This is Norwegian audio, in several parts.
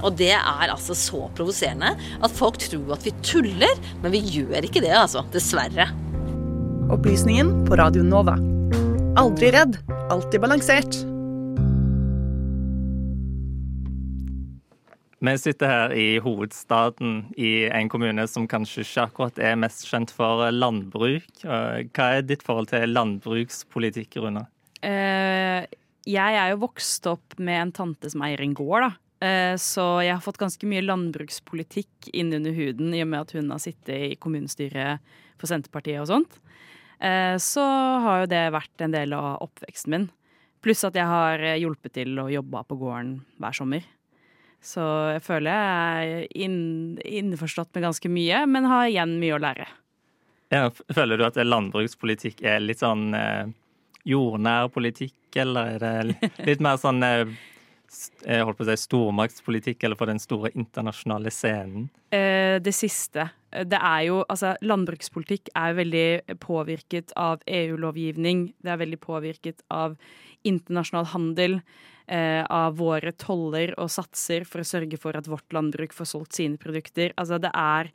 Og det er altså så provoserende at folk tror at vi tuller, men vi gjør ikke det, altså. Dessverre. Opplysningen på Radio Nova. Aldri redd, alltid balansert. Vi sitter her i hovedstaden i en kommune som kanskje ikke akkurat er mest kjent for landbruk. Hva er ditt forhold til landbrukspolitikk, Rune? Uh, jeg er jo vokst opp med en tante som eier en gård, da. Uh, så jeg har fått ganske mye landbrukspolitikk innunder huden i og med at hun har sittet i kommunestyret for Senterpartiet og sånt. Uh, så har jo det vært en del av oppveksten min. Pluss at jeg har hjulpet til å jobbe på gården hver sommer. Så jeg føler jeg er inn, innforstått med ganske mye, men har igjen mye å lære. Ja, føler du at landbrukspolitikk er litt sånn eh, jordnær politikk, eller er det litt mer sånn eh, jeg holdt på å si stormaktspolitikk, eller for den store internasjonale scenen? Eh, det siste. Det er jo, altså Landbrukspolitikk er veldig påvirket av EU-lovgivning. Det er veldig påvirket av internasjonal handel eh, av våre toller og satser for å sørge for at vårt landbruk får solgt sine produkter. Altså det er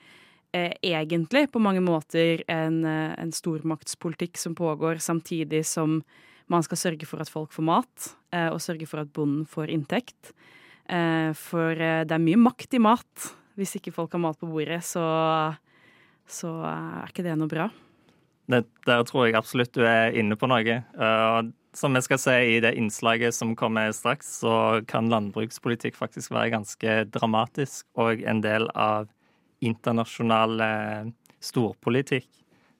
eh, egentlig på mange måter en, eh, en, stormaktspolitikk som pågår, samtidig som man skal sørge for at folk får mat, eh, og sørge for at bonden får inntekt. Eh, for eh, det er mye makt i mat. Hvis ikke folk har mat på bordet, så, så er ikke det noe bra. Det, der tror jeg absolutt du er inne på noe. Som vi skal se i det innslaget som kommer straks, så kan landbrukspolitikk faktisk være ganske dramatisk og en del av internasjonal storpolitikk.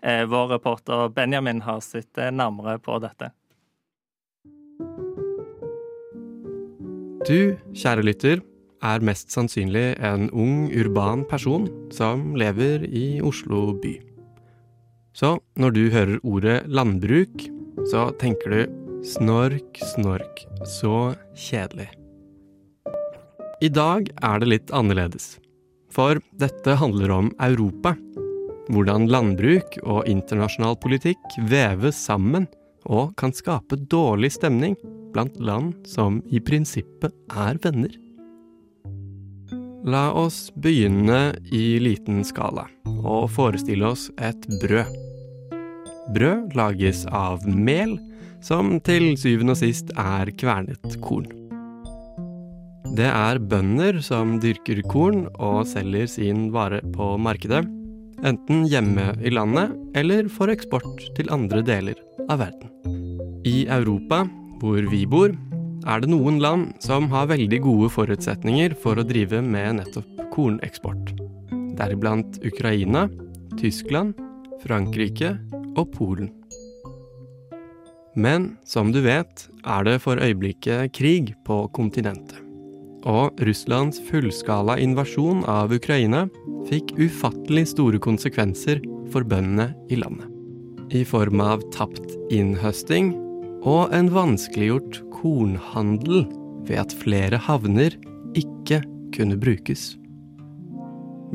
Vår reporter Benjamin har sett nærmere på dette. Du, kjære lytter, er mest sannsynlig en ung, urban person som lever i Oslo by. Så når du hører ordet landbruk, så tenker du Snork, snork. Så kjedelig. I dag er det litt annerledes. For dette handler om Europa. Hvordan landbruk og internasjonal politikk veves sammen og kan skape dårlig stemning blant land som i prinsippet er venner. La oss begynne i liten skala og forestille oss et brød. Brød lages av mel, som til syvende og sist er kvernet korn. Det er bønder som dyrker korn og selger sin vare på markedet, enten hjemme i landet eller for eksport til andre deler av verden. I Europa, hvor vi bor, er det noen land som har veldig gode forutsetninger for å drive med nettopp korneksport. Deriblant Ukraina, Tyskland, Frankrike og Polen. Men som du vet, er det for øyeblikket krig på kontinentet. Og Russlands fullskala invasjon av Ukraina fikk ufattelig store konsekvenser for bøndene i landet. I form av tapt innhøsting og en vanskeliggjort kornhandel ved at flere havner ikke kunne brukes.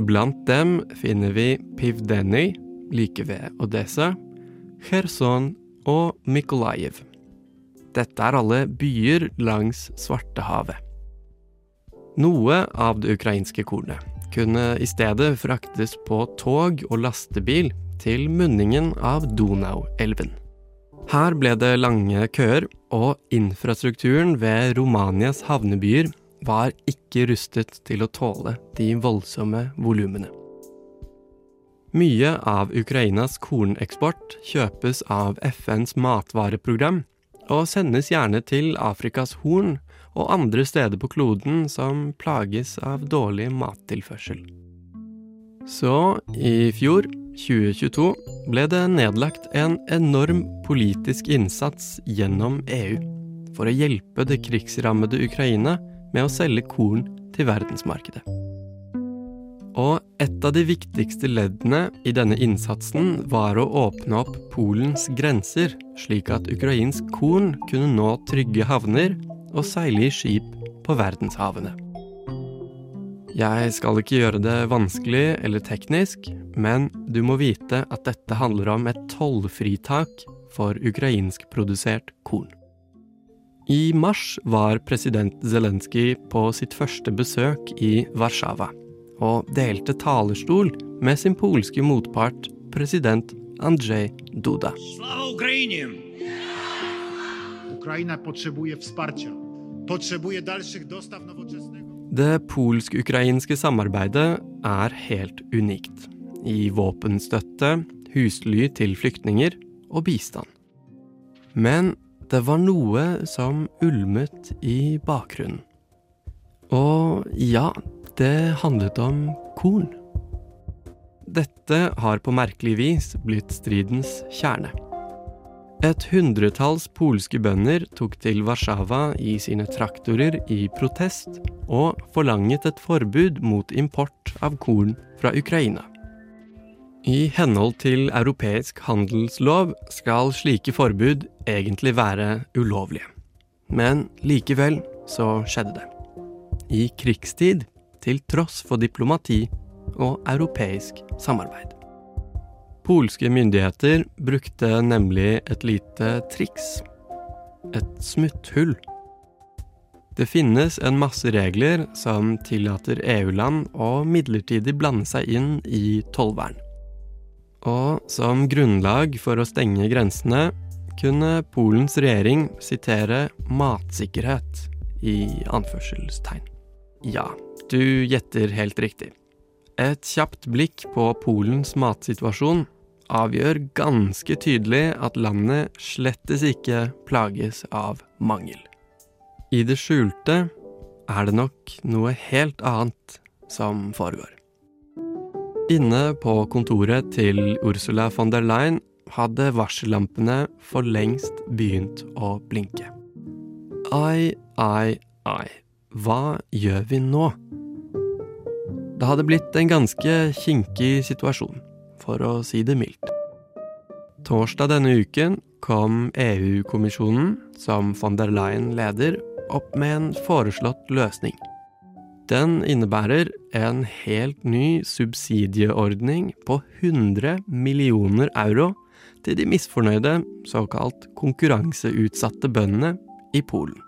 Blant dem finner vi Pivdeny, like ved Odessa, Kherson og Mykolajiv. Dette er alle byer langs Svartehavet. Noe av det ukrainske kornet kunne i stedet fraktes på tog og lastebil til munningen av Donau-elven. Her ble det lange køer, og infrastrukturen ved Romanias havnebyer var ikke rustet til å tåle de voldsomme volumene. Mye av Ukrainas korneksport kjøpes av FNs matvareprogram, og sendes gjerne til Afrikas Horn og andre steder på kloden som plages av dårlig mattilførsel. Så i fjor, 2022, ble det nedlagt en enorm politisk innsats gjennom EU for å hjelpe det krigsrammede Ukraina med å selge korn til verdensmarkedet. Og et av de viktigste leddene i denne innsatsen var å åpne opp Polens grenser, slik at ukrainsk korn kunne nå trygge havner og seile i skip på verdenshavene. Jeg skal ikke gjøre det vanskelig eller teknisk, men du må vite at dette handler om et tollfritak for ukrainskprodusert korn. I mars var president Zelenskyj på sitt første besøk i Warszawa og delte talerstol med sin polske motpart president Andrzej Duda. Det polsk-ukrainske samarbeidet er helt unikt. I våpenstøtte, husly til flyktninger og bistand. Men det var noe som ulmet i bakgrunnen. Og ja, det handlet om korn. Dette har på merkelig vis blitt stridens kjerne. Et hundretalls polske bønder tok til Warszawa i sine traktorer i protest, og forlanget et forbud mot import av korn fra Ukraina. I henhold til europeisk handelslov skal slike forbud egentlig være ulovlige. Men likevel så skjedde det. I krigstid, til tross for diplomati og europeisk samarbeid. Polske myndigheter brukte nemlig et lite triks. Et smutthull. Det finnes en masse regler som tillater EU-land å midlertidig blande seg inn i tollvern. Og som grunnlag for å stenge grensene kunne Polens regjering sitere matsikkerhet i anførselstegn. Ja, du gjetter helt riktig. Et kjapt blikk på Polens matsituasjon avgjør ganske tydelig at landet slettes ikke plages av mangel. I det skjulte er det nok noe helt annet som foregår. Inne på kontoret til Ursula von der Leyen hadde varsellampene for lengst begynt å blinke. Ai, ai, ai, hva gjør vi nå? Det hadde blitt en ganske kinkig situasjon, for å si det mildt. Torsdag denne uken kom EU-kommisjonen, som von der Leyen leder, opp med en foreslått løsning. Den innebærer en helt ny subsidieordning på 100 millioner euro til de misfornøyde, såkalt konkurranseutsatte bøndene i Polen.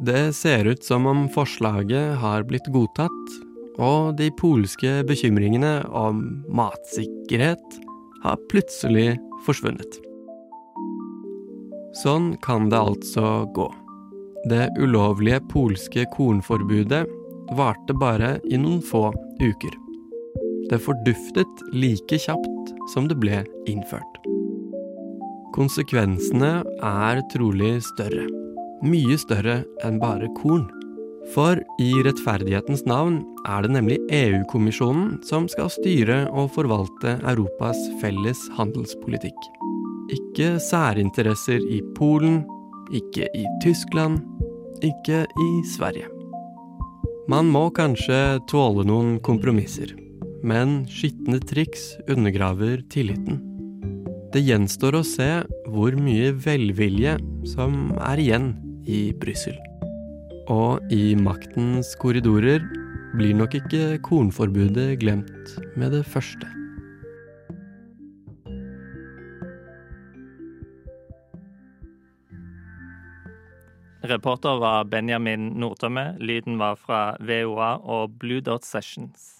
Det ser ut som om forslaget har blitt godtatt, og de polske bekymringene om matsikkerhet har plutselig forsvunnet. Sånn kan det altså gå. Det ulovlige polske kornforbudet varte bare i noen få uker. Det forduftet like kjapt som det ble innført. Konsekvensene er trolig større. Mye større enn bare korn. For i rettferdighetens navn er det nemlig EU-kommisjonen som skal styre og forvalte Europas felles handelspolitikk. Ikke særinteresser i Polen, ikke i Tyskland, ikke i Sverige. Man må kanskje tåle noen kompromisser, men skitne triks undergraver tilliten. Det gjenstår å se hvor mye velvilje som er igjen i Brussel. Og i maktens korridorer blir nok ikke kornforbudet glemt med det første. Reporter var Benjamin Nordtømme. Lyden var fra VOA og Blue Dot Sessions.